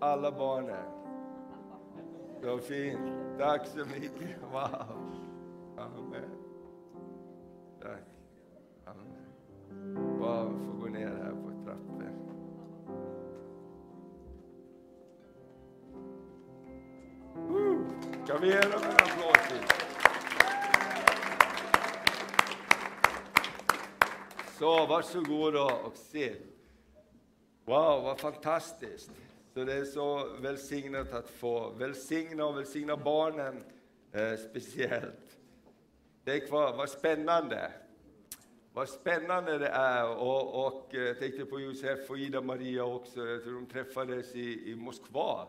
alla barnen. Så fint. Tack så mycket. Wow. Amen. Tack. Amen. Wow, vi får gå ner här på trappen. Woo! Kan vi ge dem en applåd till? Så varsågoda och se. Wow, vad fantastiskt. Så det är så välsignat att få välsigna och välsigna barnen eh, speciellt. Tänk vad, vad spännande. Vad spännande det är. Och, och eh, jag tänkte på Josef och Ida-Maria också. Jag tror de träffades i, i Moskva.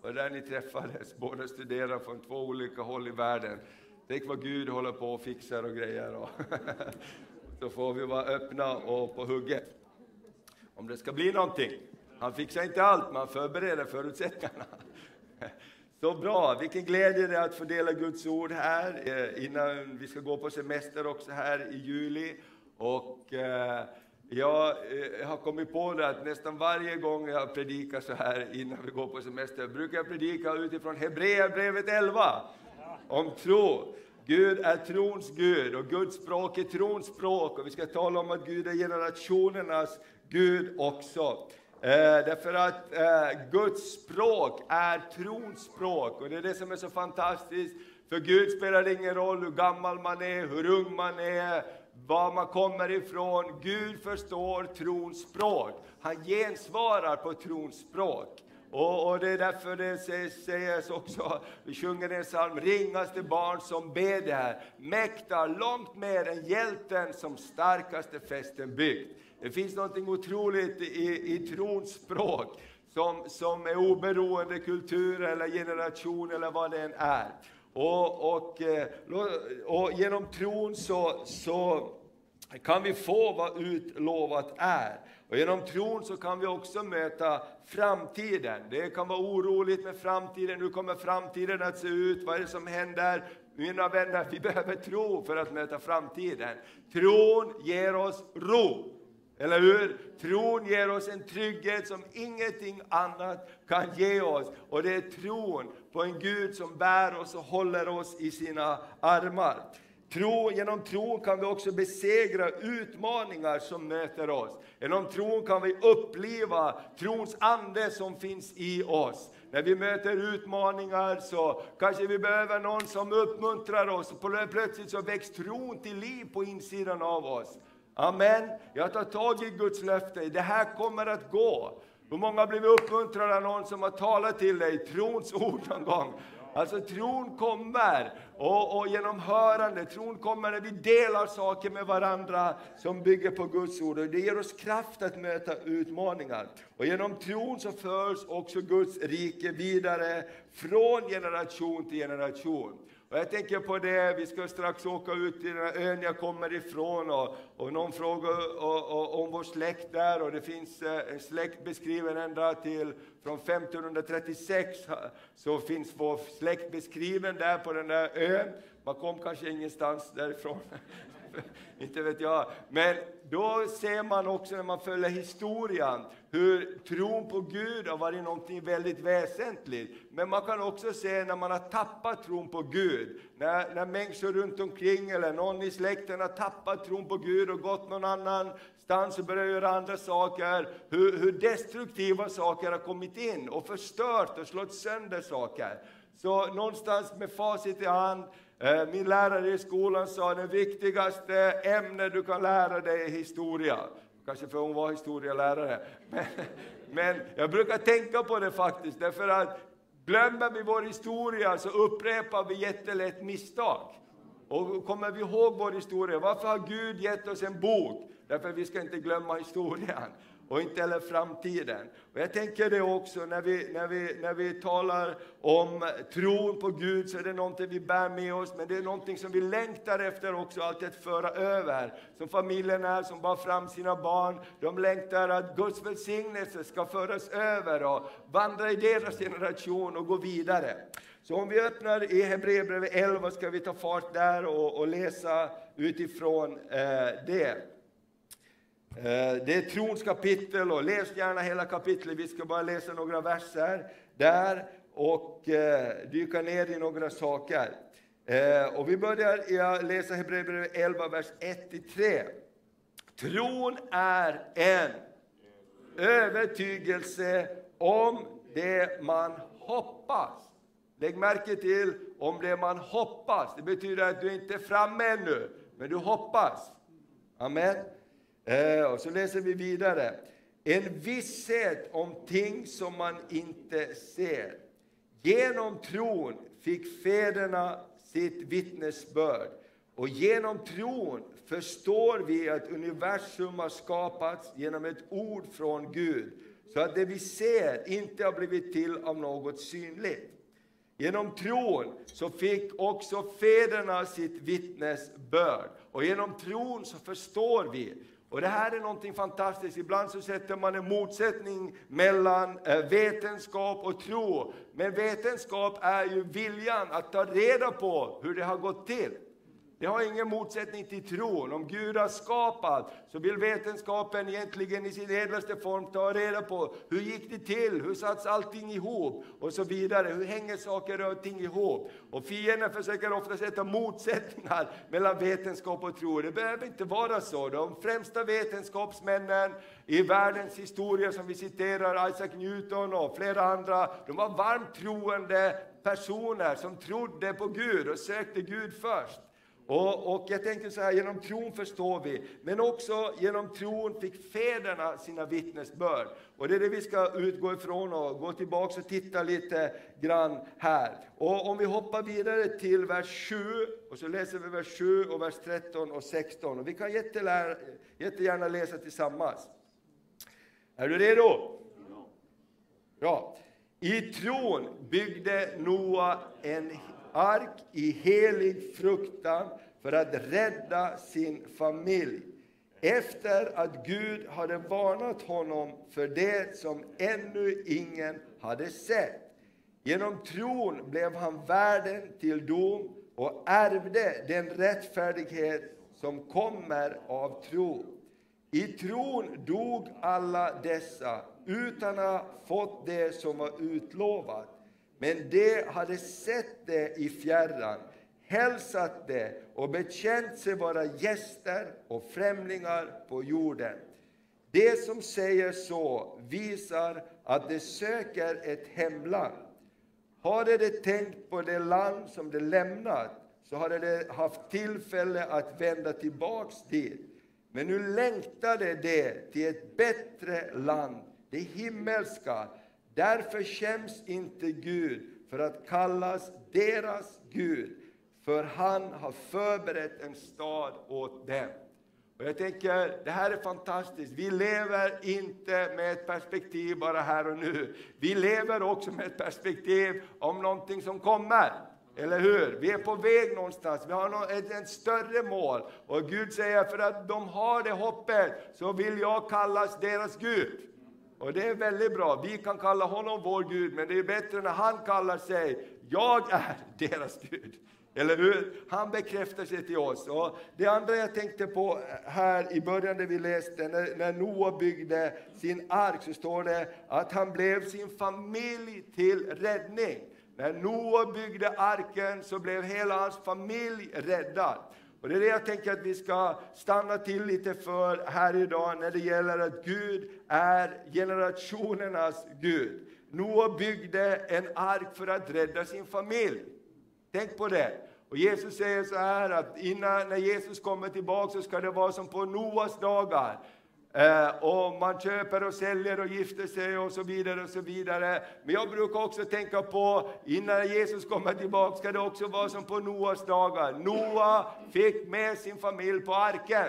Och där ni träffades, båda studerar från två olika håll i världen. Tänk vad Gud håller på och fixar och grejer. Och så får vi vara öppna och på hugget. Om det ska bli någonting. Han fixar inte allt, men han förbereder förutsättningarna. Så bra, vilken glädje det är att få dela Guds ord här eh, innan vi ska gå på semester också här i juli. Och eh, eh, jag har kommit på det att nästan varje gång jag predikar så här innan vi går på semester brukar jag predika utifrån Hebreerbrevet 11 om tro. Gud är trons Gud och Guds språk är trons språk och vi ska tala om att Gud är generationernas Gud också. Eh, därför att eh, Guds språk är trons språk och det är det som är så fantastiskt. För Gud spelar det ingen roll hur gammal man är, hur ung man är, var man kommer ifrån. Gud förstår trons språk. Han gensvarar på trons språk. Och, och, det är därför det sägs, sägs också, vi sjunger en psalm, ringaste barn som beder, mäktar långt mer än hjälten som starkaste fästen byggt. Det finns något otroligt i, i trons språk som, som är oberoende kultur eller generation eller vad det än är. Och, och, eh, och genom tron så, så kan vi få vad utlovat är. Och genom tron så kan vi också möta framtiden. Det kan vara oroligt med framtiden. Hur kommer framtiden att se ut? Vad är det som händer? Mina vänner, vi behöver tro för att möta framtiden. Tron ger oss ro. Eller hur? Tron ger oss en trygghet som ingenting annat kan ge oss. Och det är tron på en Gud som bär oss och håller oss i sina armar. Tro, genom tron kan vi också besegra utmaningar som möter oss. Genom tron kan vi uppleva trons ande som finns i oss. När vi möter utmaningar så kanske vi behöver någon som uppmuntrar oss. Och plötsligt så väcks tron till liv på insidan av oss. Amen. Jag tar tag i Guds löfte. Det här kommer att gå. Hur många har blivit uppmuntrade av någon som har talat till dig trons ord någon gång? Alltså tron kommer och, och, genom hörande, tron kommer när vi delar saker med varandra som bygger på Guds ord. Och det ger oss kraft att möta utmaningar. Och genom tron så förs också Guds rike vidare från generation till generation. Och jag tänker på det, vi ska strax åka ut till den här ön jag kommer ifrån och, och någon frågar och, och, om vår släkt där och det finns eh, en släkt beskriven ända till från 1536 så finns vår släkt beskriven där på den där ön. Man kom kanske ingenstans därifrån. inte vet jag. Men då ser man också när man följer historien hur tron på Gud har varit någonting väldigt väsentligt. Men man kan också se när man har tappat tron på Gud, när, när människor runt omkring eller någon i släkten har tappat tron på Gud och gått någon annanstans och börjat göra andra saker, hur, hur destruktiva saker har kommit in och förstört och slått sönder saker. Så någonstans med facit i hand, Eh, min lärare i skolan sa det viktigaste ämnet du kan lära dig är historia. Kanske för hon var historielärare. Men, men jag brukar tänka på det faktiskt, därför att glömmer vi vår historia så upprepar vi jättelätt misstag. Och kommer vi ihåg vår historia, varför har Gud gett oss en bok? Därför att vi ska inte glömma historien och inte heller framtiden. Och jag tänker det också när vi, när, vi, när vi talar om tron på Gud så är det någonting vi bär med oss, men det är någonting som vi längtar efter också alltid att föra över. Som familjen är som bar fram sina barn, de längtar att Guds välsignelse ska föras över och vandra i deras generation och gå vidare. Så om vi öppnar i Hebreerbrevet 11 ska vi ta fart där och, och läsa utifrån eh, det. Eh, det är trons kapitel och läs gärna hela kapitlet. Vi ska bara läsa några verser där och eh, dyka ner i några saker. Eh, och vi börjar att läsa Hebreerbrevet 11, vers 1-3. Tron är en övertygelse om det man hoppas. Lägg märke till om det man hoppas. Det betyder att du inte är framme ännu, men du hoppas. Amen. Eh, och så läser vi vidare. En visshet om ting som man inte ser. Genom tron fick fäderna sitt vittnesbörd. Och genom tron förstår vi att universum har skapats genom ett ord från Gud, så att det vi ser inte har blivit till av något synligt. Genom tron så fick också fäderna sitt vittnesbörd. Och genom tron så förstår vi och det här är någonting fantastiskt. Ibland så sätter man en motsättning mellan eh, vetenskap och tro. Men vetenskap är ju viljan att ta reda på hur det har gått till. Det har ingen motsättning till tron. Om Gud har skapat så vill vetenskapen egentligen i sin ädlaste form ta reda på hur gick det till, hur satts allting ihop och så vidare. Hur hänger saker och ting ihop? Och fienden försöker ofta sätta motsättningar mellan vetenskap och tro. Det behöver inte vara så. De främsta vetenskapsmännen i världens historia som vi citerar, Isaac Newton och flera andra, de var varmt troende personer som trodde på Gud och sökte Gud först. Och, och, jag tänker så här, genom tron förstår vi, men också genom tron fick fäderna sina vittnesbörd. Och det är det vi ska utgå ifrån och gå tillbaka och titta lite grann här. Och om vi hoppar vidare till vers 7, och så läser vi vers 7 och vers 13 och 16. Och vi kan jättegärna läsa tillsammans. Är du redo? Bra. I tron byggde Noa en ark i helig fruktan för att rädda sin familj efter att Gud hade varnat honom för det som ännu ingen hade sett. Genom tron blev han värden till dom och ärvde den rättfärdighet som kommer av tro. I tron dog alla dessa utan att ha fått det som var utlovat. Men de hade sett det i fjärran, hälsat det och bekänt sig vara gäster och främlingar på jorden. Det som säger så visar att de söker ett hemland. Hade de tänkt på det land som de lämnat så hade de haft tillfälle att vända tillbaks dit. Men nu längtade de till ett bättre land, det himmelska, Därför skäms inte Gud för att kallas deras Gud, för han har förberett en stad åt dem. Och jag tänker, det här är fantastiskt. Vi lever inte med ett perspektiv bara här och nu. Vi lever också med ett perspektiv om någonting som kommer. Eller hur? Vi är på väg någonstans, vi har ett, ett större mål. Och Gud säger, för att de har det hoppet, så vill jag kallas deras Gud. Och det är väldigt bra. Vi kan kalla honom vår Gud, men det är bättre när han kallar sig, jag är deras Gud. Eller hur? Han bekräftar sig till oss. Och det andra jag tänkte på här i början där vi läste, när, när Noa byggde sin ark, så står det att han blev sin familj till räddning. När Noa byggde arken så blev hela hans familj räddad. Och det är det jag tänker att vi ska stanna till lite för här idag när det gäller att Gud är generationernas Gud. Noa byggde en ark för att rädda sin familj. Tänk på det. Och Jesus säger så här att innan, när Jesus kommer tillbaka så ska det vara som på Noas dagar. Eh, och man köper och säljer och gifter sig och så vidare och så vidare. Men jag brukar också tänka på innan Jesus kommer tillbaka ska det också vara som på Noas dagar. Noa fick med sin familj på arken.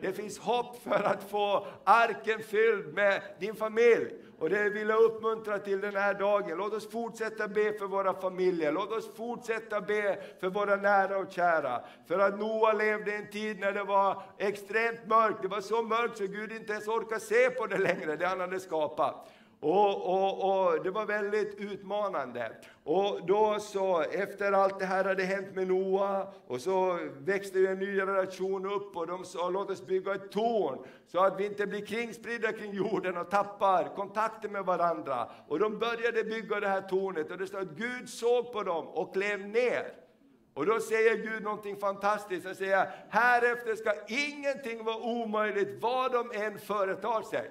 Det finns hopp för att få arken fylld med din familj. Och det vill jag uppmuntra till den här dagen. Låt oss fortsätta be för våra familjer. Låt oss fortsätta be för våra nära och kära. För att Noa levde i en tid när det var extremt mörkt. Det var så mörkt så Gud inte ens orkade se på det längre, det han hade skapat. Och, och, och, Det var väldigt utmanande. Och då så, efter allt det här hade hänt med Noa, och så växte en ny generation upp och de sa låt oss bygga ett torn så att vi inte blir kringspridda kring jorden och tappar kontakten med varandra. Och de började bygga det här tornet och det står att Gud såg på dem och klev ner. Och då säger Gud någonting fantastiskt. Han säger, härefter ska ingenting vara omöjligt vad de än företar sig.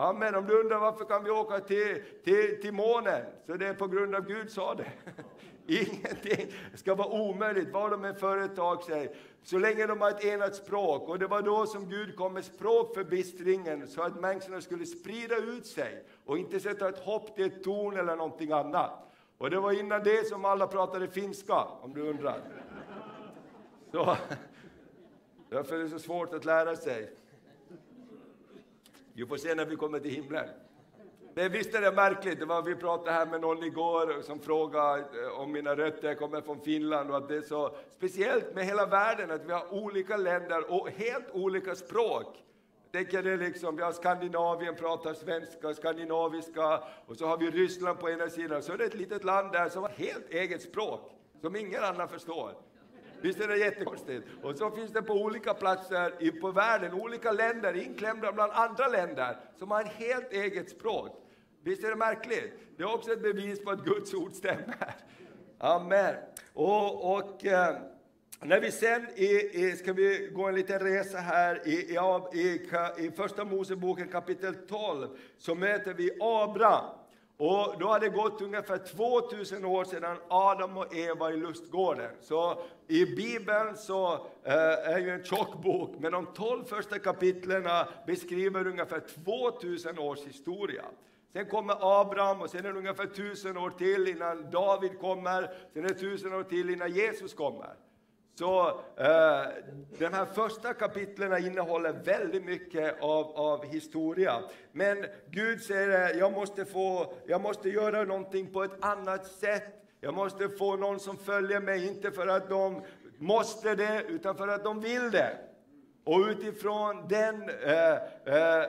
Amen. Om du undrar varför kan vi åka till, till, till månen, så det är på grund av Gud sa det. Ingenting ska vara omöjligt, vad de än företar sig, så länge de har ett enat språk. Och det var då som Gud kom med språkförbistringen, så att människorna skulle sprida ut sig och inte sätta ett hopp till ett torn eller någonting annat. Och det var innan det som alla pratade finska, om du undrar. Så, därför är det så svårt att lära sig. Vi får se när vi kommer till himlen. Men visst är det märkligt, det var, vi pratade här med någon igår som frågade eh, om mina rötter, jag kommer från Finland och att det är så speciellt med hela världen att vi har olika länder och helt olika språk. Tänker det liksom, vi har Skandinavien, pratar svenska, skandinaviska och så har vi Ryssland på ena sidan, så är det ett litet land där som har helt eget språk som ingen annan förstår. Visst är det jättekonstigt? Och så finns det på olika platser på världen, olika länder, inklämda bland andra länder, som har ett helt eget språk. Visst är det märkligt? Det är också ett bevis på att Guds ord stämmer. Amen. Och, och eh, när vi sen i, i, ska vi gå en liten resa här i, i, i, i Första Moseboken kapitel 12, så möter vi Abraham. Och då hade det gått ungefär 2000 år sedan Adam och Eva i lustgården. Så i Bibeln så eh, är ju en tjock bok, men de 12 första kapitlen beskriver ungefär 2000 års historia. Sen kommer Abraham och sen är det ungefär 1000 år till innan David kommer, sen är det 1000 år till innan Jesus kommer. Så eh, de här första kapitlen innehåller väldigt mycket av, av historia. Men Gud säger, eh, jag måste, få, jag måste göra någonting på ett annat sätt. Jag måste få någon som följer mig, inte för att de måste det, utan för att de vill det. Och utifrån den eh, eh,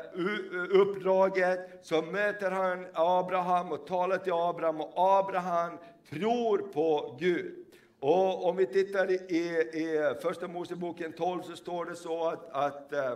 uppdraget så möter han Abraham och talar till Abraham och Abraham tror på Gud. Och om vi tittar i, i Första Moseboken 12 så står det så att, att eh,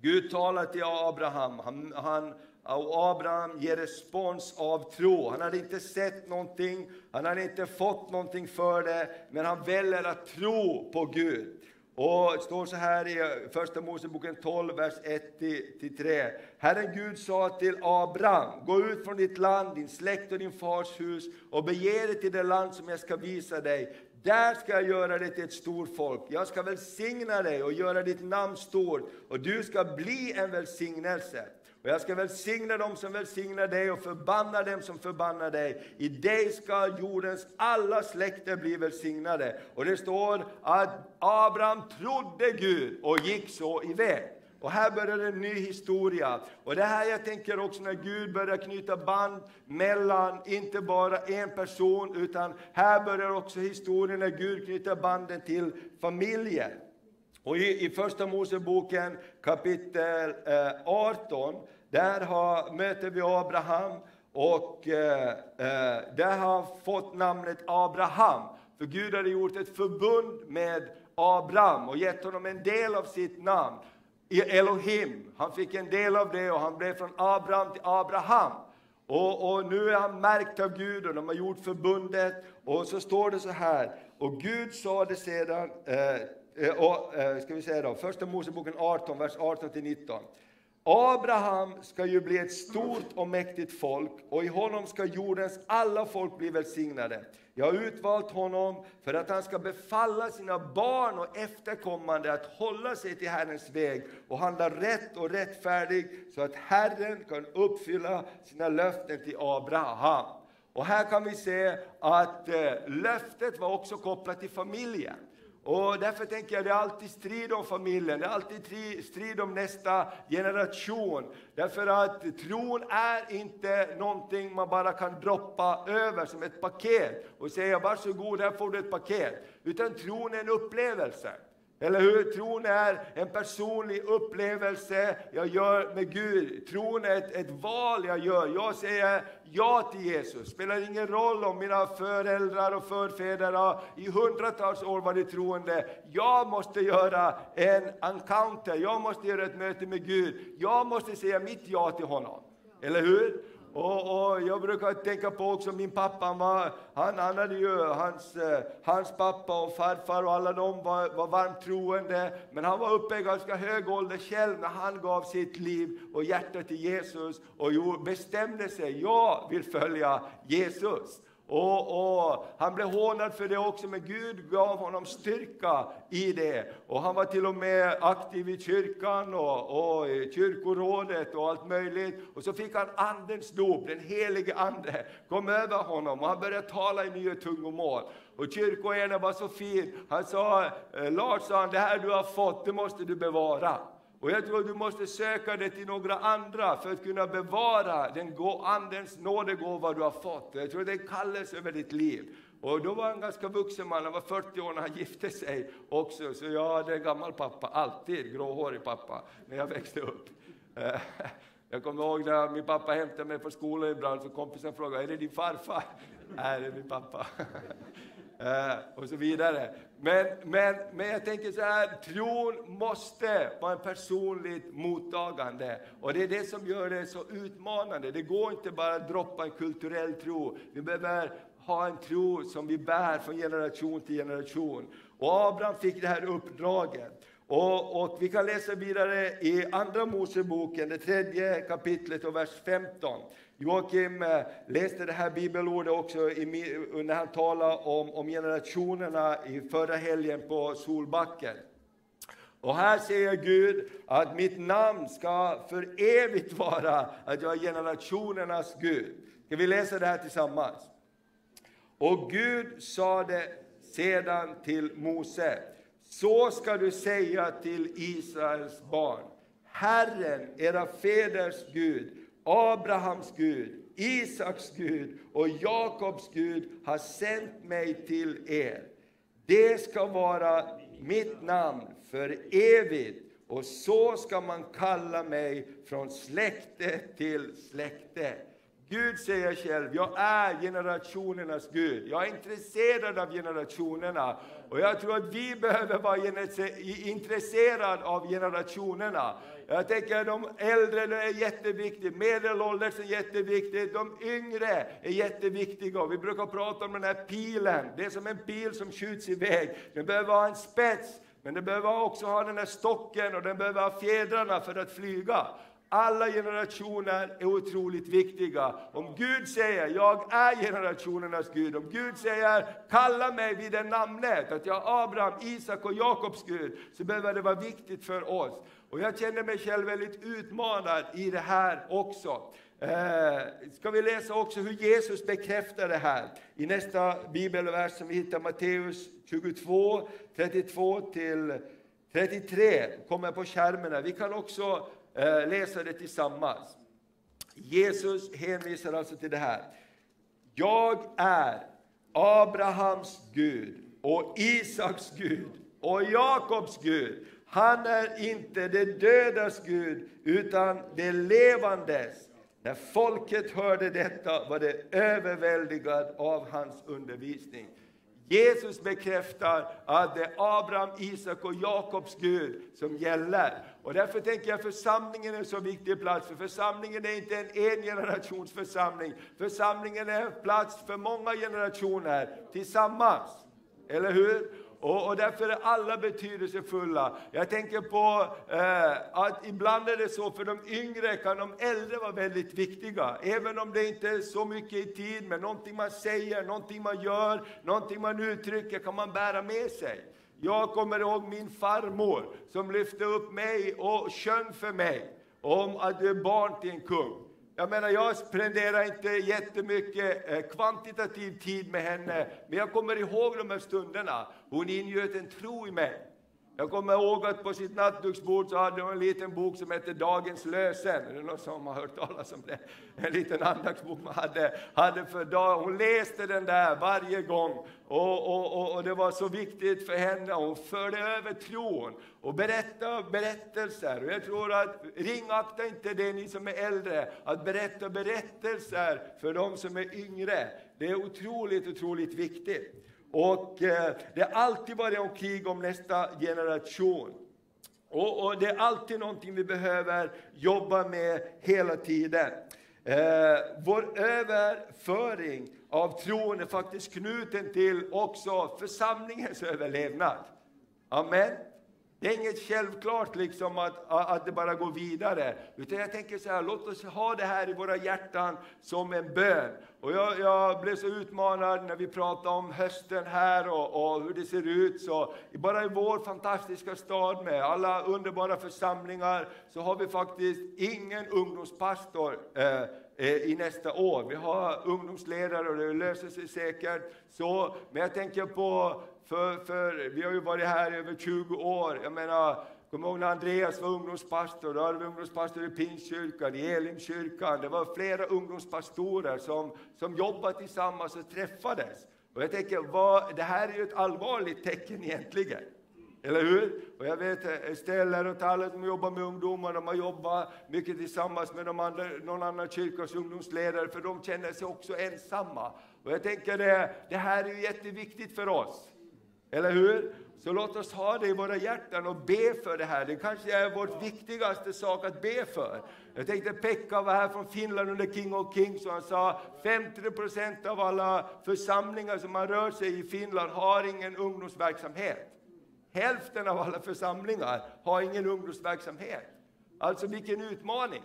Gud talar till Abraham. Han, han, och Abraham ger respons av tro. Han hade inte sett någonting, han hade inte fått någonting för det, men han väljer att tro på Gud. Och det står så här i eh, Första Moseboken 12, vers 1-3. Herren Gud sa till Abraham, gå ut från ditt land, din släkt och din fars hus och bege dig till det land som jag ska visa dig. Där ska jag göra dig till ett stort folk. Jag ska välsigna dig och göra ditt namn stort och du ska bli en välsignelse. Och jag ska välsigna dem som välsignar dig och förbanna dem som förbannar dig. I dig ska jordens alla släkter bli välsignade. Och det står att Abraham trodde Gud och gick så iväg. Och här börjar en ny historia. Och det här jag tänker också när Gud börjar knyta band mellan, inte bara en person, utan här börjar också historien när Gud knyter banden till familjen. Och i, i Första Moseboken kapitel eh, 18, där har, möter vi Abraham och eh, eh, där har fått namnet Abraham. För Gud hade gjort ett förbund med Abraham och gett honom en del av sitt namn. I Elohim. Han fick en del av det och han blev från Abraham till Abraham. Och, och, nu är han märkt av Gud och de har gjort förbundet. Och så står det så här. Och Gud sa det sedan, eh, Eh, och, eh, ska vi säga då, första Moseboken 18, vers 18-19. Abraham ska ju bli ett stort och mäktigt folk och i honom ska jordens alla folk bli välsignade. Jag har utvalt honom för att han ska befalla sina barn och efterkommande att hålla sig till Herrens väg och handla rätt och rättfärdig så att Herren kan uppfylla sina löften till Abraham. Och här kan vi se att eh, löftet var också kopplat till familjen. Och därför tänker jag det är alltid strid om familjen, det är alltid strid om nästa generation. Därför att tron är inte någonting man bara kan droppa över som ett paket och säga varsågod, här får du ett paket. Utan tron är en upplevelse. Eller hur? Tron är en personlig upplevelse jag gör med Gud. Tron är ett, ett val jag gör. Jag säger ja till Jesus. spelar ingen roll om mina föräldrar och förfäder i hundratals år varit troende. Jag måste göra en encounter, jag måste göra ett möte med Gud. Jag måste säga mitt ja till honom. Eller hur? Och, och, jag brukar tänka på också min pappa, han, var, han, han hade ju, hans, eh, hans pappa och farfar och alla de var, var varmt troende, men han var uppe i ganska hög ålder själv när han gav sitt liv och hjärta till Jesus och bestämde sig, jag vill följa Jesus. Och, och, Han blev hånad för det också, men Gud gav honom styrka i det. Och Han var till och med aktiv i kyrkan och, och i kyrkorådet och allt möjligt. Och så fick han Andens dop, den helige Ande kom över honom och han började tala i nya tungomål. Och kyrkoherden var så fin. Han sa, eh, Lars, det här du har fått, det måste du bevara. Och jag tror att du måste söka dig till några andra för att kunna bevara den Andens nådegåva du har fått. Jag tror det är kallelse över ditt liv. Och då var han ganska vuxen man, han var 40 år när han gifte sig också. Så jag hade en gammal pappa, alltid gråhårig pappa, när jag växte upp. Eh, jag kommer ihåg när min pappa hämtade mig på skolan ibland, så kompisen frågade, är det din farfar? Nej, det är min pappa. Eh, och så vidare. Men, men, men jag tänker så här, tron måste vara en personligt mottagande. Och det är det som gör det så utmanande. Det går inte bara att droppa en kulturell tro. Vi behöver ha en tro som vi bär från generation till generation. Och Abraham fick det här uppdraget. Och, och, vi kan läsa vidare i Andra Moseboken, det tredje kapitlet och vers 15. Joakim eh, läste det här bibelordet också när han talade om, om generationerna i förra helgen på Solbacken. Och här säger Gud att mitt namn ska för evigt vara att jag är generationernas Gud. Ska vi läsa det här tillsammans? Och Gud sade sedan till Mose, så ska du säga till Israels barn, Herren, era fäders Gud, Abrahams Gud, Isaks Gud och Jakobs Gud har sänt mig till er. Det ska vara mitt namn för evigt och så ska man kalla mig från släkte till släkte. Gud säger själv, jag är generationernas Gud. Jag är intresserad av generationerna. Och jag tror att vi behöver vara intresserade av generationerna. Jag tänker de äldre är jätteviktiga, medelålders är jätteviktigt, de yngre är jätteviktiga. Vi brukar prata om den här pilen, det är som en pil som skjuts iväg. Den behöver ha en spets, men den behöver också ha den här stocken och den behöver ha fjädrarna för att flyga. Alla generationer är otroligt viktiga. Om Gud säger, jag är generationernas Gud, om Gud säger, kalla mig vid det namnet, att jag är Abraham, Isak och Jakobs Gud, så behöver det vara viktigt för oss. Och jag känner mig själv väldigt utmanad i det här också. Eh, ska vi läsa också hur Jesus bekräftar det här i nästa bibelvers som vi hittar Matteus 22, 32 till 33, kommer på skärmen. Vi kan också Eh, läsa det tillsammans. Jesus hänvisar alltså till det här. Jag är Abrahams Gud och Isaks Gud och Jakobs Gud. Han är inte det dödas Gud, utan det levandes. När folket hörde detta var det överväldigat av hans undervisning. Jesus bekräftar att det är Abraham, Isak och Jakobs Gud som gäller. Och därför tänker jag församlingen är en så viktig plats, för församlingen är inte en engenerationsförsamling. Församlingen är en plats för många generationer tillsammans. Eller hur? Och, och därför är alla betydelsefulla. Jag tänker på eh, att ibland är det så för de yngre kan de äldre vara väldigt viktiga. Även om det inte är så mycket i tid, men någonting man säger, någonting man gör, någonting man uttrycker kan man bära med sig. Jag kommer ihåg min farmor som lyfte upp mig och sjöng för mig om att du är barn till en kung. Jag menar, jag spenderar inte jättemycket eh, kvantitativ tid med henne, men jag kommer ihåg de här stunderna. Hon ingöt en tro i mig. Jag kommer ihåg att på sitt nattduksbord så hade hon en liten bok som hette Dagens lösen. Är det någon som har hört talas om det? En liten andaktsbok man hade, hade för dag. Hon läste den där varje gång och, och, och, och det var så viktigt för henne. Hon förde över tron och berättade berättelser. Och jag tror att ringakta inte det ni som är äldre, att berätta berättelser för de som är yngre. Det är otroligt, otroligt viktigt. Och eh, det har alltid varit om krig om nästa generation. Och, och, det är alltid någonting vi behöver jobba med hela tiden. Eh, vår överföring av tron är faktiskt knuten till också församlingens överlevnad. Amen. Det är inget självklart liksom att, att det bara går vidare. Utan jag tänker så här, låt oss ha det här i våra hjärtan som en bön. Och jag, jag blev så utmanad när vi pratade om hösten här och, och, hur det ser ut. Så bara i vår fantastiska stad med alla underbara församlingar så har vi faktiskt ingen ungdomspastor eh, eh, i nästa år. Vi har ungdomsledare och det löser sig säkert. Så, men jag tänker på för, för vi har ju varit här i över 20 år. Jag menar, Kommer ihåg när Andreas var ungdomspastor, då hade vi ungdomspastor i Pingstkyrkan, i Elimkyrkan. Det var flera ungdomspastorer som, som jobbade tillsammans och träffades. Och jag tänker, vad, det här är ju ett allvarligt tecken egentligen. Eller hur? Och jag vet Estelle och alla som jobbar med ungdomar, de har jobbat mycket tillsammans med de andra, någon annan kyrkas ungdomsledare, för de känner sig också ensamma. Och jag tänker det, det här är ju jätteviktigt för oss. Eller hur? Så låt oss ha det i våra hjärtan och be för det här. Det kanske är vår viktigaste sak att be för. Jag tänkte Pekka var här från Finland under King of Kings och han sa 50 procent av alla församlingar som har rört sig i Finland har ingen ungdomsverksamhet. Hälften av alla församlingar har ingen ungdomsverksamhet. Alltså vilken utmaning!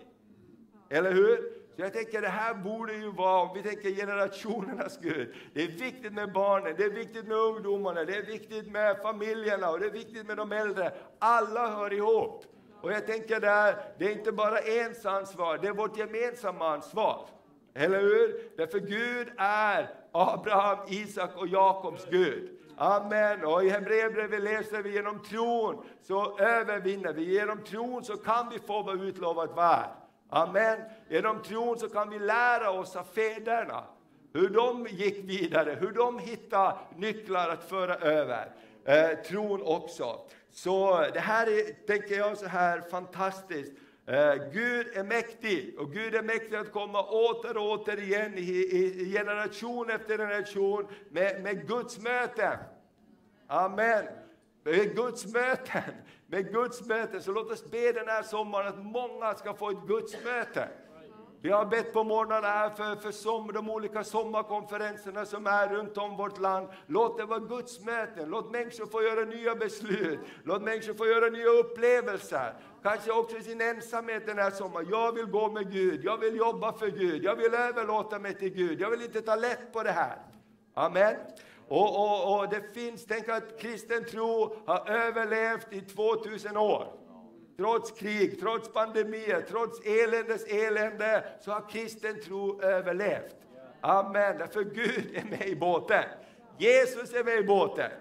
Eller hur? Så jag tänker det här borde ju vara, om vi tänker generationernas Gud, det är viktigt med barnen, det är viktigt med ungdomarna, det är viktigt med familjerna och det är viktigt med de äldre. Alla hör ihop. Och jag tänker där, det är inte bara ens ansvar, det är vårt gemensamma ansvar. Eller hur? Därför Gud är Abraham, Isak och Jakobs Gud. Amen. Och i Hebreerbrevet läser vi genom tron så övervinner vi. Genom tron så kan vi få vad utlovat var. Amen. Genom tron så kan vi lära oss av fäderna hur de gick vidare, hur de hittade nycklar att föra över eh, tron också. Så det här är, tänker jag, så här fantastiskt. Eh, Gud är mäktig och Gud är mäktig att komma åter och åter igen i, i generation efter generation med, med Guds möten. Amen. Guds möten med Guds möte. Så låt oss be den här sommaren att många ska få ett Guds möte. Vi har bett på morgnarna här för, för som, de olika sommarkonferenserna som är runt om vårt land. Låt det vara Guds möten. Låt människor få göra nya beslut. Låt människor få göra nya upplevelser. Kanske också i sin ensamhet den här sommaren. Jag vill gå med Gud. Jag vill jobba för Gud. Jag vill överlåta mig till Gud. Jag vill inte ta lätt på det här. Amen. Och, och, och det finns, tänk att kristen tro har överlevt i 2000 år. Trots krig, trots pandemier, trots eländes elände, så har kristen tro överlevt. Amen, därför Gud är med i båten. Jesus är med i båten.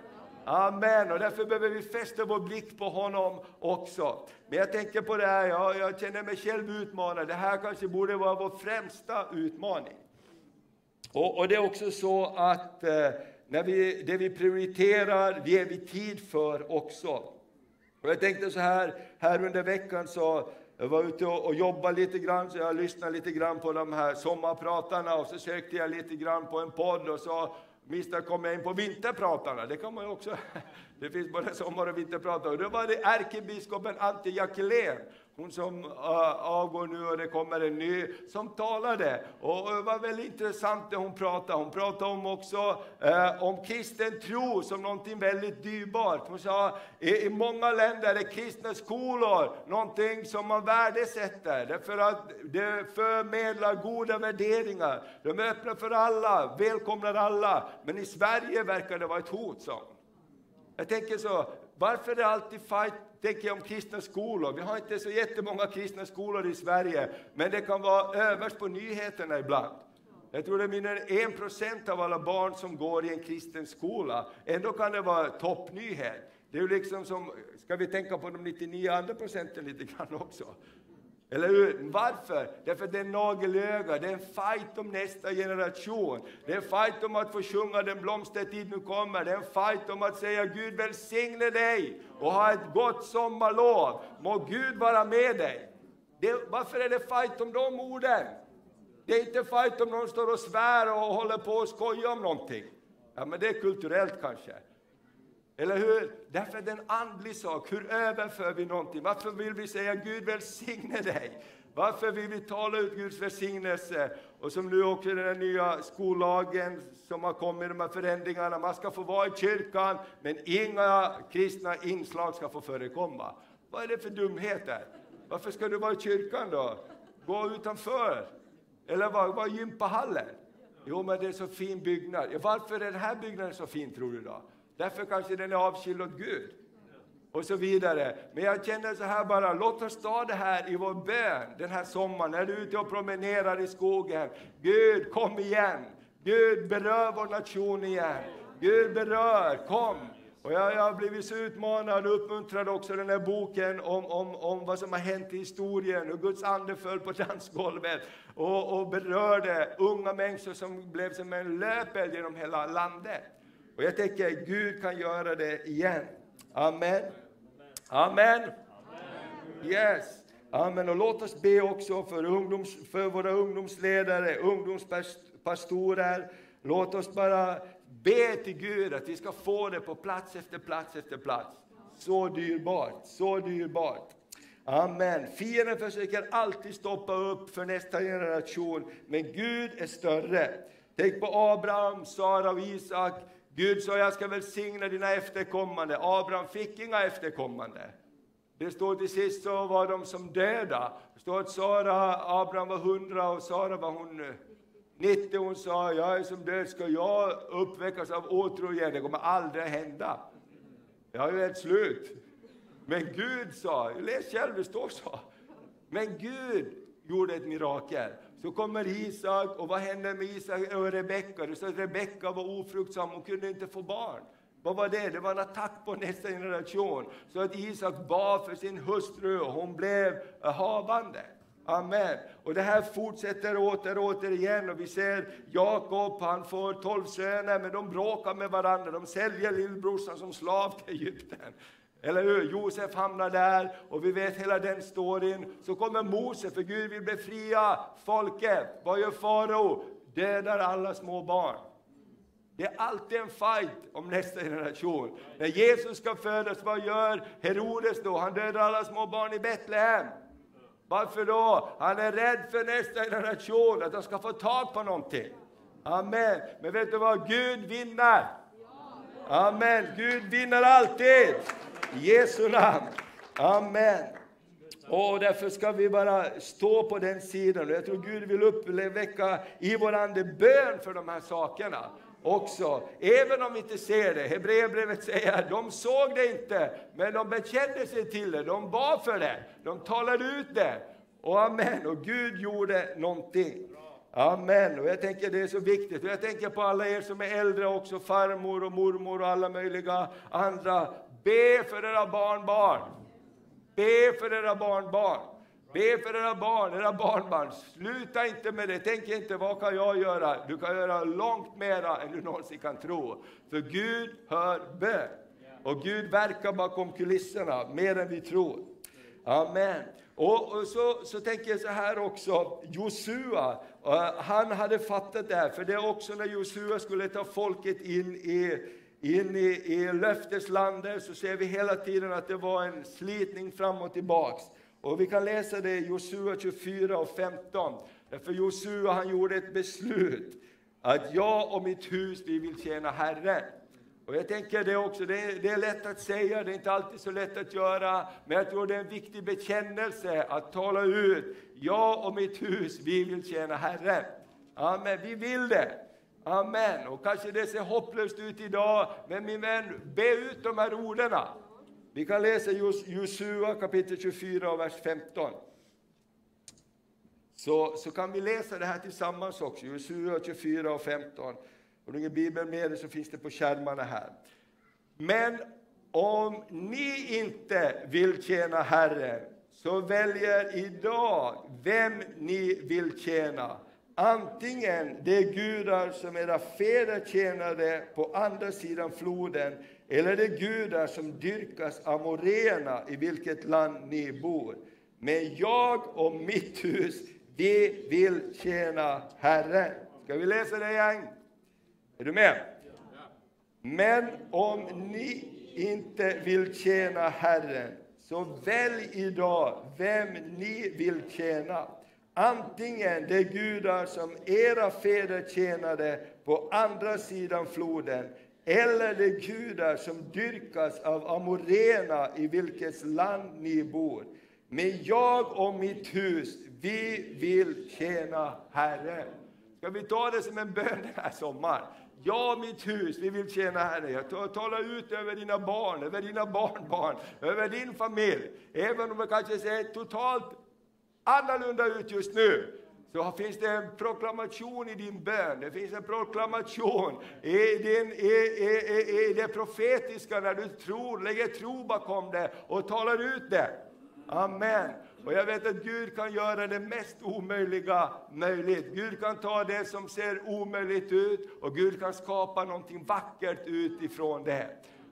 Amen, och därför behöver vi fästa vår blick på honom också. Men jag tänker på det här, jag, jag känner mig själv utmanad. Det här kanske borde vara vår främsta utmaning. Och, och det är också så att eh, när vi, det vi prioriterar ger vi tid för också. Och jag tänkte så här, här under veckan så jag var ute och, och jobbade lite grann, så jag lyssnade lite grann på de här sommarpratarna och så sökte jag lite grann på en podd och så misstag kom jag in på vinterpratarna, det kan man ju också. Det finns både sommar och vinterpratare. Och då var det ärkebiskopen Antti Jackelén hon som uh, avgår nu och det kommer en ny, som talade. Och det var väldigt intressant det hon pratade. Hon pratade om också uh, om kristen tro som någonting väldigt dyrbart. Hon sa i, i många länder är kristna skolor någonting som man värdesätter. Därför att det förmedlar goda värderingar. De är öppna för alla, välkomnar alla. Men i Sverige verkar det vara ett hot, sa Jag tänker så, varför är det alltid fight tänker jag om kristna skolor. Vi har inte så jättemånga kristna skolor i Sverige, men det kan vara överst på nyheterna ibland. Jag tror det är mindre än 1 procent av alla barn som går i en kristen skola. Ändå kan det vara toppnyhet. Det är ju liksom som, ska vi tänka på de 99 andra procenten lite grann också? Eller hur? Varför? Därför att det är nagelöga, det är en fight om nästa generation. Det är en fight om att få sjunga Den blomstertid nu kommer. Det är en fight om att säga Gud välsigne dig och ha ett gott sommarlov. Må Gud vara med dig. Det, varför är det fight om de orden? Det är inte fight om någon står och svär och håller på och skojar om någonting. Ja, men det är kulturellt kanske. Eller hur? Därför är det en andlig sak. Hur överför vi någonting? Varför vill vi säga Gud välsigne dig? Varför vill vi tala ut Guds välsignelse? Och som nu också den nya skollagen som har kommit, de här förändringarna. Man ska få vara i kyrkan, men inga kristna inslag ska få förekomma. Vad är det för dumheter? Varför ska du vara i kyrkan då? Gå utanför! Eller var, var gympahallen? Jo, men det är så fin byggnad. Varför är den här byggnaden så fin, tror du då? Därför kanske den är avskild åt Gud. Och så vidare. Men jag känner så här bara, låt oss ta det här i vår bön den här sommaren, när du är ute och promenerar i skogen. Gud, kom igen! Gud, berör vår nation igen. Gud, berör, kom! Och jag, jag har blivit så utmanad och uppmuntrad också den här boken om, om, om vad som har hänt i historien, hur Guds ande föll på dansgolvet och, och berörde unga människor som blev som en löpeld genom hela landet. Och jag tänker Gud kan göra det igen. Amen. Amen. Yes. Amen. Och låt oss be också för, ungdoms, för våra ungdomsledare, ungdomspastorer. Låt oss bara be till Gud att vi ska få det på plats efter plats efter plats. Så dyrbart, så dyrbart. Amen. Fienden försöker alltid stoppa upp för nästa generation, men Gud är större. Tänk på Abraham, Sara och Isak. Gud sa, jag ska välsigna dina efterkommande. Abraham fick inga efterkommande. Det står till sist så var de som döda. Det står att Sara, Abraham var hundra och Sara var hon 90. Hon sa, jag är som död, ska jag uppväckas av åtrå igen? Det kommer aldrig hända. Jag är ju helt slut. Men Gud sa, läs själv, det står så. Men Gud gjorde ett mirakel. Så kommer Isak, och vad händer med Isak och Rebecka? Det står att Rebecka var ofruktsam och kunde inte få barn. Vad var det? Det var en attack på nästa generation. Så att Isak bad för sin hustru och hon blev havande. Amen. Och det här fortsätter åter och åter igen och vi ser Jakob, han får tolv söner men de bråkar med varandra. De säljer lillbrorsan som slav till Egypten. Eller hur? Josef hamnar där och vi vet hela den storyn. Så kommer Mose, för Gud vill befria folket. Vad gör farao? Dödar alla små barn. Det är alltid en fight om nästa generation. När Jesus ska födas, vad gör Herodes då? Han dödar alla små barn i Betlehem. Varför då? Han är rädd för nästa generation, att de ska få tag på någonting. Amen. Men vet du vad? Gud vinner. Amen. Gud vinner alltid. I Jesu namn. Amen. Och därför ska vi bara stå på den sidan. Jag tror Gud vill uppväcka i vår ande bön för de här sakerna också, även om vi inte ser det. Hebreerbrevet säger att de såg det inte, men de bekände sig till det, de bad för det, de talade ut det. Och amen, och Gud gjorde någonting. Amen. Och jag tänker det är så viktigt. Och jag tänker på alla er som är äldre också, farmor och mormor och alla möjliga andra. Be för era barnbarn. Be för era barnbarn. Be för era barn, era barnbarn. Sluta inte med det. Tänk inte, vad kan jag göra? Du kan göra långt mera än du någonsin kan tro. För Gud hör bön. Och Gud verkar bakom kulisserna mer än vi tror. Amen. Och, och så, så tänker jag så här också, Josua, eh, han hade fattat det här, för det är också när Josua skulle ta folket in i in i, i löfteslandet så ser vi hela tiden att det var en slitning fram och tillbaks. Och vi kan läsa det i Josua 24 och 15. För Josua han gjorde ett beslut att jag och mitt hus vi vill tjäna Herren. Och jag tänker det också, det är, det är lätt att säga, det är inte alltid så lätt att göra, men jag tror det är en viktig bekännelse att tala ut. Jag och mitt hus, vi vill tjäna Herren. Amen, vi vill det. Amen. Och kanske det ser hopplöst ut idag, men min vän, be ut de här orden. Vi kan läsa Josua kapitel 24 och vers 15. Så, så kan vi läsa det här tillsammans också, Josua 24 och 15. Har du ingen bibel med dig så finns det på skärmarna här. Men om ni inte vill tjäna Herren, så väljer idag vem ni vill tjäna. Antingen de gudar som era fäder tjänade på andra sidan floden, eller de gudar som dyrkas av moréerna i vilket land ni bor. Men jag och mitt hus, vi vill tjäna Herren. Ska vi läsa det igen? Är du med? Men om ni inte vill tjäna Herren, så välj idag vem ni vill tjäna. Antingen de gudar som era fäder tjänade på andra sidan floden, eller de gudar som dyrkas av amorena i vilket land ni bor. Men jag och mitt hus, vi vill tjäna Herren. Ska vi ta det som en bön den här sommaren? Jag och mitt hus, vi vill tjäna Herren. Jag talar ut över dina barn, över dina barnbarn, över din familj. Även om det kanske säger totalt annorlunda ut just nu, så finns det en proklamation i din bön, det finns en proklamation i, din, i, i, i, det profetiska när du tror, lägger tro bakom det och talar ut det. Amen. Och jag vet att Gud kan göra det mest omöjliga möjligt. Gud kan ta det som ser omöjligt ut och Gud kan skapa någonting vackert utifrån det.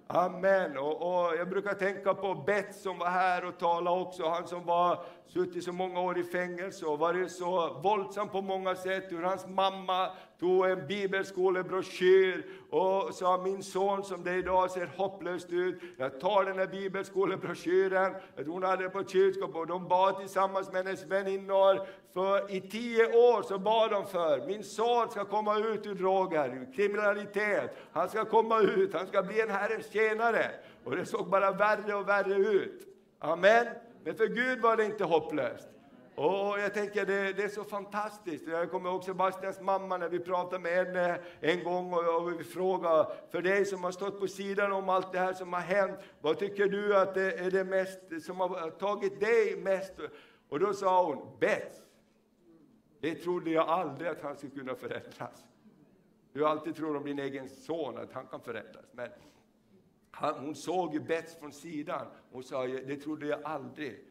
Amen. Och, och, jag brukar tänka på Bett som var här och talade också, han som var suttit så många år i fängelse och varit så våldsam på många sätt, hur hans mamma tog en bibelskolebroschyr och sa min son som det idag ser hopplöst ut, jag tar den här bibelskolebroschyren, jag tror hon hade den på kylskåpet och de bad tillsammans med hennes väninnor, för i tio år så bad de för, min son ska komma ut ur droger, kriminalitet, han ska komma ut, han ska bli en Herrens tjänare. Och det såg bara värre och värre ut. Amen. Men för Gud var det inte hopplöst. Och jag tänker det, det, är så fantastiskt. Jag kommer ihåg Sebastians mamma när vi pratade med henne en gång och, och vi frågade för dig som har stått på sidan om allt det här som har hänt. Vad tycker du att det är det mest som har tagit dig mest? Och då sa hon Bets. Det trodde jag aldrig att han skulle kunna förändras. Du alltid tror om din egen son att han kan förändras. Men hon såg ju Bets från sidan. Hon sa, det trodde jag aldrig.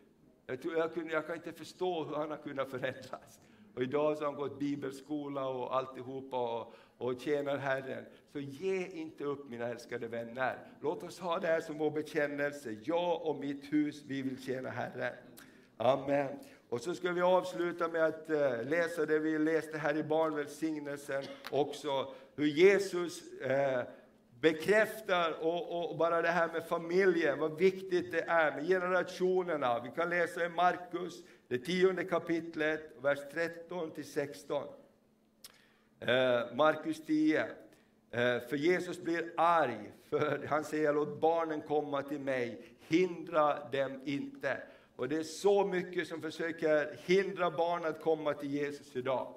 Jag, tror, jag, kunde, jag kan inte förstå hur han har kunnat förändras. Och idag så har han gått bibelskola och alltihopa och, och tjänar Herren. Så ge inte upp mina älskade vänner. Låt oss ha det här som vår bekännelse. Jag och mitt hus, vi vill tjäna Herren. Amen. Och så ska vi avsluta med att eh, läsa det vi läste här i barnvälsignelsen också. Hur Jesus eh, bekräftar och, och, bara det här med familjen, vad viktigt det är med generationerna. Vi kan läsa i Markus, det tionde kapitlet, vers 13 till 16. Eh, Markus 10. Eh, för Jesus blir arg, för han säger låt barnen komma till mig, hindra dem inte. Och det är så mycket som försöker hindra barn att komma till Jesus idag.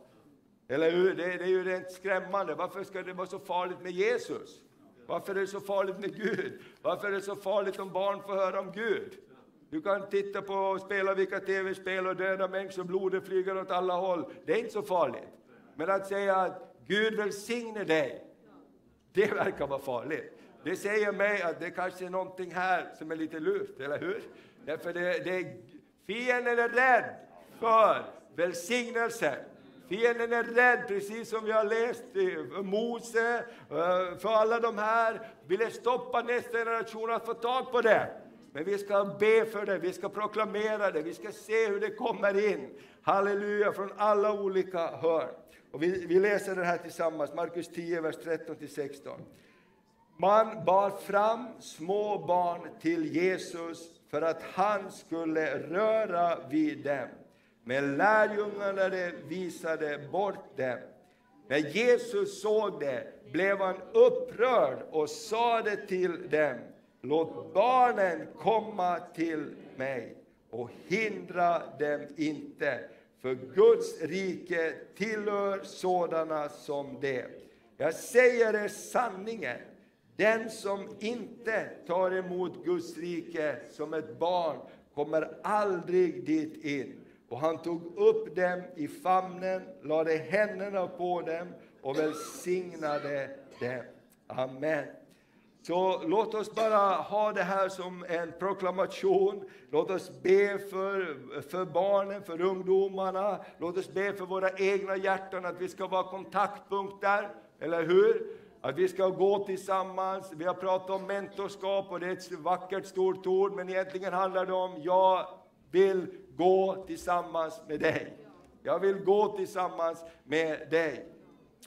Eller hur? Det, det är ju rent skrämmande. Varför ska det vara så farligt med Jesus? Varför är det så farligt med Gud? Varför är det så farligt om barn får höra om Gud? Du kan titta på och spela vilka tv-spel och döda människor, blodet flyger åt alla håll. Det är inte så farligt. Men att säga att Gud välsigne dig, det verkar vara farligt. Det säger mig att det kanske är någonting här som är lite luft, eller hur? Därför det, det, fienden är rädd för välsignelsen. Fienden är rädd, precis som vi har läst för eh, Mose, eh, för alla de här, ville stoppa nästa generation att få tag på det. Men vi ska be för det, vi ska proklamera det, vi ska se hur det kommer in. Halleluja, från alla olika hörn. Och vi, vi läser det här tillsammans, Markus 10, vers 13-16. Man bar fram små barn till Jesus för att han skulle röra vid dem. Men lärjungarna visade bort dem. När Jesus såg det blev han upprörd och sade till dem, låt barnen komma till mig och hindra dem inte, för Guds rike tillhör sådana som det. Jag säger er sanningen, den som inte tar emot Guds rike som ett barn kommer aldrig dit in. Och han tog upp dem i famnen, lade händerna på dem och välsignade dem. Amen. Så låt oss bara ha det här som en proklamation. Låt oss be för, för barnen, för ungdomarna. Låt oss be för våra egna hjärtan, att vi ska vara kontaktpunkter, eller hur? Att vi ska gå tillsammans. Vi har pratat om mentorskap och det är ett vackert stort ord, men egentligen handlar det om jag vill gå tillsammans med dig. Jag vill gå tillsammans med dig.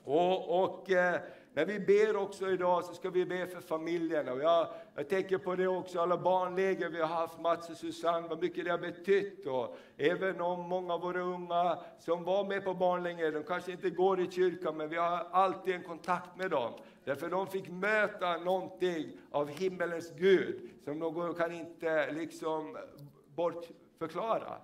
Och, och eh, när vi ber också idag så ska vi be för familjerna. Och jag, jag tänker på det också, alla barnläger vi har haft, Mats och Susanne, vad mycket det har betytt. Och även om många av våra unga som var med på barnläger, de kanske inte går i kyrkan, men vi har alltid en kontakt med dem. Därför de fick möta någonting av himmelens Gud, som de kan inte liksom Förklara!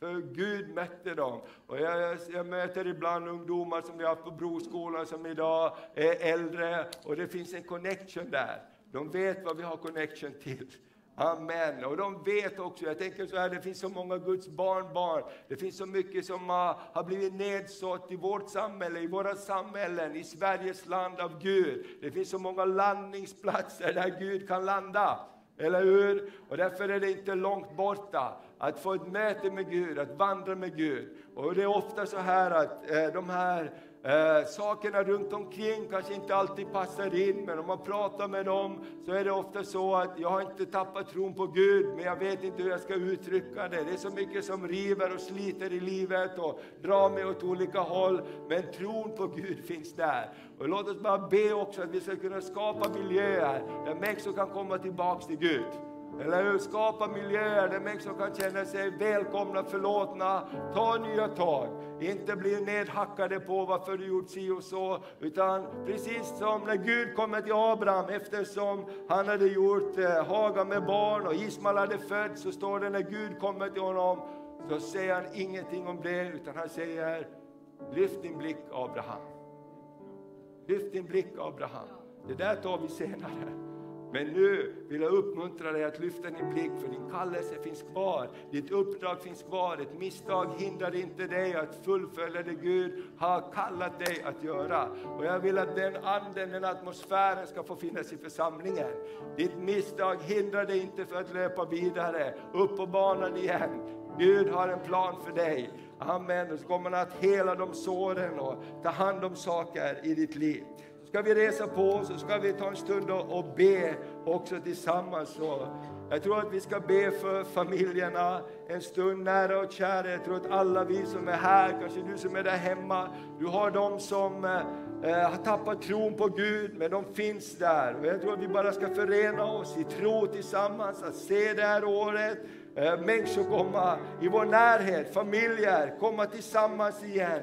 För Gud mötte dem. Och jag, jag, möter ibland ungdomar som vi har på Broskolan som idag är äldre och det finns en connection där. De vet vad vi har connection till. Amen. Och de vet också, jag tänker så här, det finns så många Guds barnbarn. Det finns så mycket som har, har blivit nedsått i vårt samhälle, i våra samhällen, i Sveriges land av Gud. Det finns så många landningsplatser där Gud kan landa. Eller hur? Och därför är det inte långt borta att få ett möte med Gud, att vandra med Gud. Och det är ofta så här att eh, de här eh, sakerna runt omkring kanske inte alltid passar in, men om man pratar med dem så är det ofta så att jag har inte tappat tron på Gud, men jag vet inte hur jag ska uttrycka det. Det är så mycket som river och sliter i livet och drar mig åt olika håll, men tron på Gud finns där. Och låt oss bara be också att vi ska kunna skapa miljöer där människor kan komma tillbaks till Gud. Eller hur? Skapa miljöer där människor kan känna sig välkomna, förlåtna, ta nya tag. Inte bli nedhackade på varför du gjort si och så, utan precis som när Gud kommer till Abraham eftersom han hade gjort eh, Haga med barn och Ismael hade fötts, så står det när Gud kommer till honom, så säger han ingenting om det, utan han säger Lyft din blick Abraham. Lyft din blick Abraham. Det där tar vi senare. Men nu vill jag uppmuntra dig att lyfta din blick, för din kallelse finns kvar. Ditt uppdrag finns kvar. Ett misstag hindrar inte dig att fullfölja det Gud har kallat dig att göra. Och jag vill att den anden, den atmosfären ska få finnas i församlingen. Ditt misstag hindrar dig inte för att löpa vidare, upp på banan igen. Gud har en plan för dig. Amen. Och så kommer han att hela de såren och ta hand om saker i ditt liv ska vi resa på oss och ska vi ta en stund och, be också tillsammans. Så jag tror att vi ska be för familjerna en stund nära och kära. Jag tror att alla vi som är här, kanske du som är där hemma, du har de som eh, eh, har tappat tron på Gud, men de finns där. Och jag tror att vi bara ska förena oss i tro tillsammans, att se det här året, eh, människor komma i vår närhet, familjer komma tillsammans igen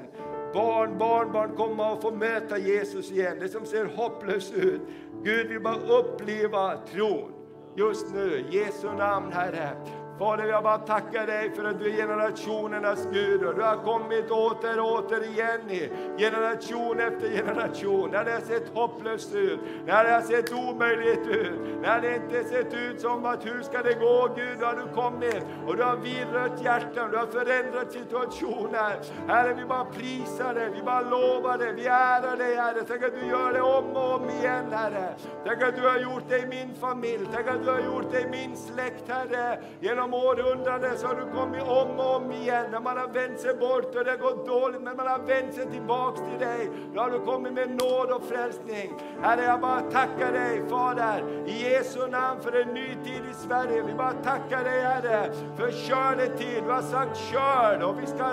barn, barnbarn komma och få möta Jesus igen. Det som ser hopplöst ut. Gud vill bara uppleva tron just nu. Jesu namn Herre. Fader, jag bara tackar dig för att du är generationernas Gud och du har kommit åter och åter igen i generation efter generation. När det har sett hopplöst ut, när det har sett omöjligt ut, när det inte sett ut som att hur ska det gå Gud, då har du kommit och du har vidrört hjärtan, du har förändrat situationer. Herre, vi bara prisar dig, vi bara lovar dig, vi ärar dig Herre. Tänk att du gör det om och om igen Herre. Tänk att du har gjort det i min familj, tänk att du har gjort det i min släkt Herre. Genom genom århundraden så har du kommit om och om igen. När man har vänt sig bort och det har gått dåligt, men man har vänt sig tillbaks till dig. Då har du kommit med nåd och frälsning. Herre, jag bara tackar dig Fader, i Jesu namn för en ny tid i Sverige. Vi bara tackar dig Herre, för skördetid. Du har sagt skörd och vi ska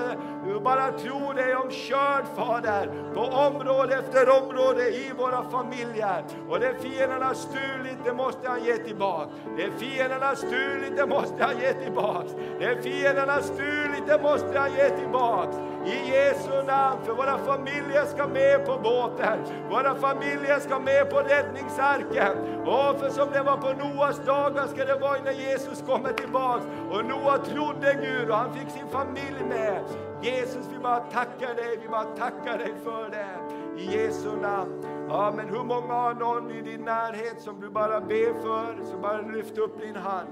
bara tro dig om körd Fader, på område efter område i våra familjer. Och det fienden har stulit, det måste han ge tillbaka. Det fienden har stulit, det måste han ge Ge tillbaks! Det fienden har stulit, det måste han ge tillbaks! I Jesu namn, för våra familjer ska med på båten. Våra familjer ska med på räddningsarken. Och för som det var på Noas dagar ska det vara när Jesus kommer tillbaks. Och Noa trodde Gud och han fick sin familj med. Jesus, vi bara tackar dig, vi bara tackar dig för det. I Jesu namn. Ja, men hur många har någon i din närhet som du bara ber för, så bara lyft upp din hand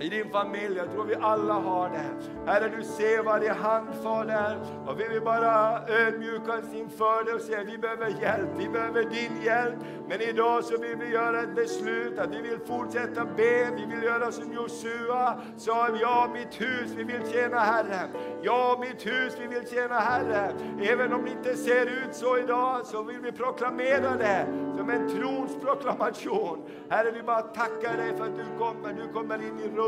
i din familj. Jag tror vi alla har det. Herre, du ser varje hand, Fader. Och vi vill bara ödmjuka oss inför dig och säga vi behöver hjälp, vi behöver din hjälp. Men idag så vill vi göra ett beslut att vi vill fortsätta be, vi vill göra som Josua sa, ja mitt hus, vi vill tjäna Herren. Ja, mitt hus, vi vill tjäna Herren. Även om det inte ser ut så idag så vill vi proklamera det som en trons proklamation. Herre, vi bara tackar dig för att du kommer, du kommer in i rummet,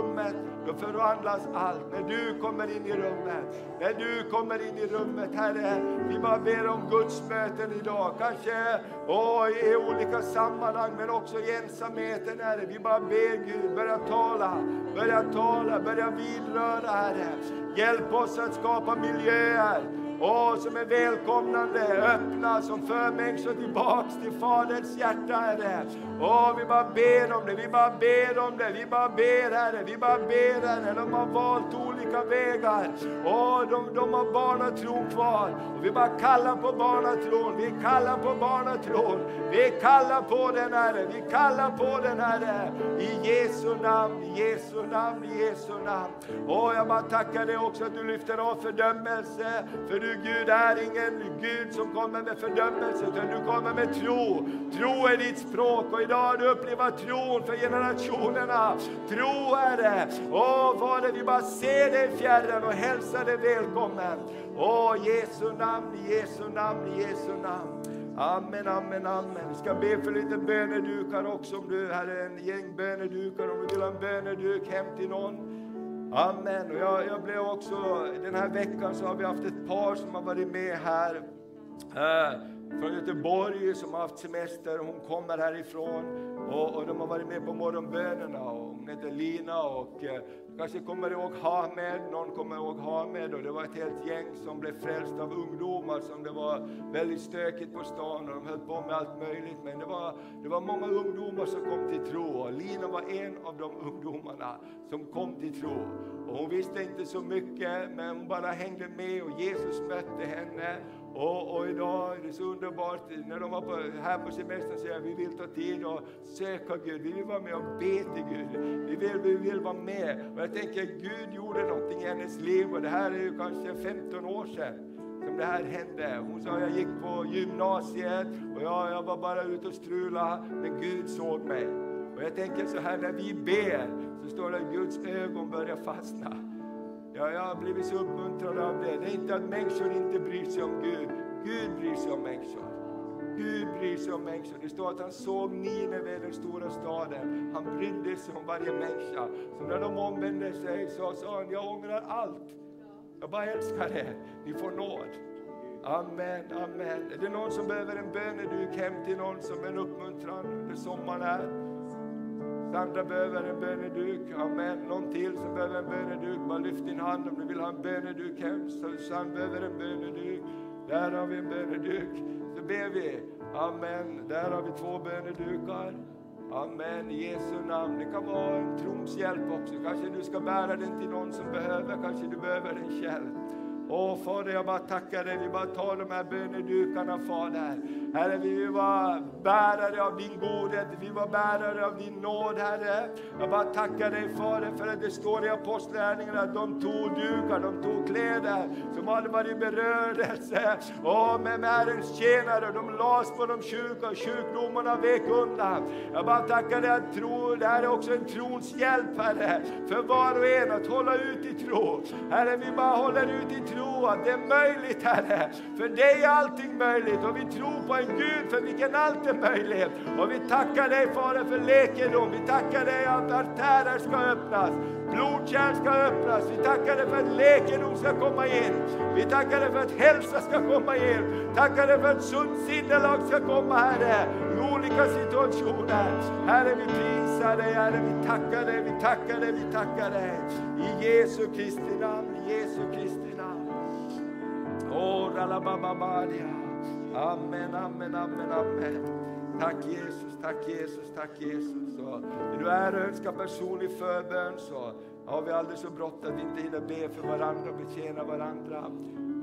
då förvandlas allt. När du kommer in i rummet, när du kommer in i rummet, Herre, vi bara ber om Guds möten idag. Kanske åh, i olika sammanhang, men också i ensamheten, Herre. Vi bara ber Gud, börja tala, börja tala, börja vidröra, Herre. Hjälp oss att skapa miljöer Åh, som är välkomnande, öppna, som för människor tillbaks till Faderns hjärta, Herre. Åh, vi bara ber om det, vi bara ber om det, vi bara ber, Herre, vi bara ber, Herre. De har valt olika vägar. Åh, de, de har barnatron kvar. Och vi bara kallar på barnatron, vi kallar på barnatron. Vi kallar på den, Herre, vi kallar på den, Herre. I Jesu namn, i Jesu namn, i Jesu namn. Åh, jag bara tackar dig också att du lyfter av fördömelse, för du Gud är ingen Gud som kommer med fördömelse, utan du kommer med tro. Tro är ditt språk och idag har du upplevt tron för generationerna. Tro är det! Åh Fader, vi bara ser dig i fjärran och hälsar dig välkommen. Åh Jesu namn, i Jesu namn, i Jesu namn. Amen, amen, amen. Vi ska be för lite bönedukar också om du har en gäng bönedukar, om du vill ha en böneduk hem till någon. Amen. Och jag, jag blev också, den här veckan så har vi haft ett par som har varit med här. Eh, från Göteborg som har haft semester. Hon kommer härifrån och, och de har varit med på morgonbönerna. Och hon heter Lina och eh, kanske kommer ihåg Hamed, någon kommer ihåg Hamed och det var ett helt gäng som blev frälst av ungdomar som det var väldigt stökigt på stan och de höll på med allt möjligt. Men det var, det var många ungdomar som kom till tro och Lina var en av de ungdomarna som kom till tro. Och hon visste inte så mycket men hon bara hängde med och Jesus mötte henne och, och, idag är det så underbart när de var på, här på semestern säger vi vill ta tid och söka Gud. Vi vill vara med och be till Gud. Vi vill, vi vill vara med. Och jag tänker Gud gjorde någonting i hennes liv och det här är ju kanske 15 år sedan som det här hände. Hon sa jag gick på gymnasiet och jag, jag var bara ute och strula men Gud såg mig. Och jag tänker så här när vi ber så står det att Guds ögon börjar fastna. Ja, jag har blivit så uppmuntrad av det. Det är inte att människor inte bryr sig om Gud. Gud bryr sig om människor. Gud bryr sig om människor. Det står att han såg Nineve, den stora staden. Han brydde sig om varje människa. Så när de omvände sig så sa han, jag ångrar allt. Jag bara älskar er. Ni får nåd. Amen, amen. Är det någon som behöver en böneduk hem till någon som en uppmuntran under sommaren här? Sandra behöver en böneduk. Amen. Någon till som behöver en böneduk. Bara lyft din hand om du vill ha en böneduk hem. Susanne behöver en böneduk. Där har vi en böneduk. Så ber vi. Amen. Där har vi två bönedukar. Amen, i Jesu namn. Det kan vara en trons hjälp också. Kanske du ska bära den till någon som behöver, kanske du behöver den själv. Åh Fader, jag bara tackar dig. Vi bara tar de här bönedukarna Fader. Herre, vi vill vara bärare av din godhet, vi var bärare av din nåd Herre. Jag bara tackar dig Fader för att det står i Apostlagärningarna att de tog dukar, de tog kläder som hade varit berörelse Åh, med Herrens tjänare. De lades på de sjuka och sjukdomarna vek undan. Jag bara tackar dig att tro, det här är också en trons hjälp Herre, för var och en att hålla ut i tro. Herre, vi bara håller ut i tro att det är möjligt Herre. För dig är allting möjligt och vi tror på en Gud för vilken allt är möjligt. Och vi tackar dig Fader för läkedom. Vi tackar dig att artärer ska öppnas, blodkärl ska öppnas. Vi tackar dig för att läkedom ska komma in. Vi tackar dig för att hälsa ska komma in. Tackar dig för att sunt sinnelag ska komma Herre i olika situationer. Herre vi prisar dig Herre, vi tackar dig, vi tackar dig, vi tackar dig. I Jesu Kristi namn, Amen, amen, amen, amen. Tack Jesus, tack Jesus, tack Jesus. Och vill du är och önska personlig förbön så har vi aldrig så bråttom att vi inte hinner be för varandra och betjäna varandra.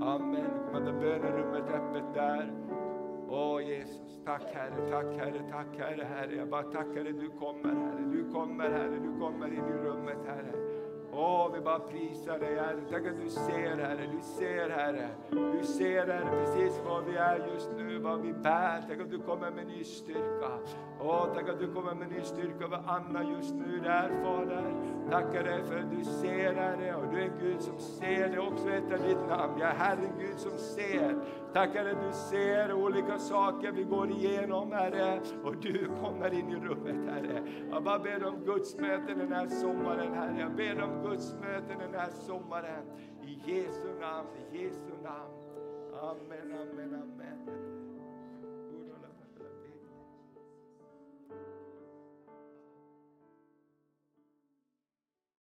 Amen. Kommer det bönerummet öppet där. Åh Jesus, tack Herre, tack Herre, tack Herre, Herre. Jag bara tackar dig, du kommer Herre, du kommer Herre, du kommer in i rummet Herre. Åh, vi bara prisar dig Herre. Tack att du ser Herre, du ser Herre. Du ser Herre precis var vi är just nu, vad vi bär. Tack att du kommer med ny styrka. Åh, tack att du kommer med ny styrka över Anna just nu där Fader. Tackar dig för att du ser Herre och du är en Gud som ser. Det är också ett av ditt namn. Jag är Herren Gud som ser. Tackar dig att du ser olika saker vi går igenom Herre och du kommer in i rummet Herre. Jag bara ber om Guds möte den här sommaren Herre. Jag ber om gudsmöten den här sommaren. I Jesu namn, i Jesu namn. Amen, amen, amen.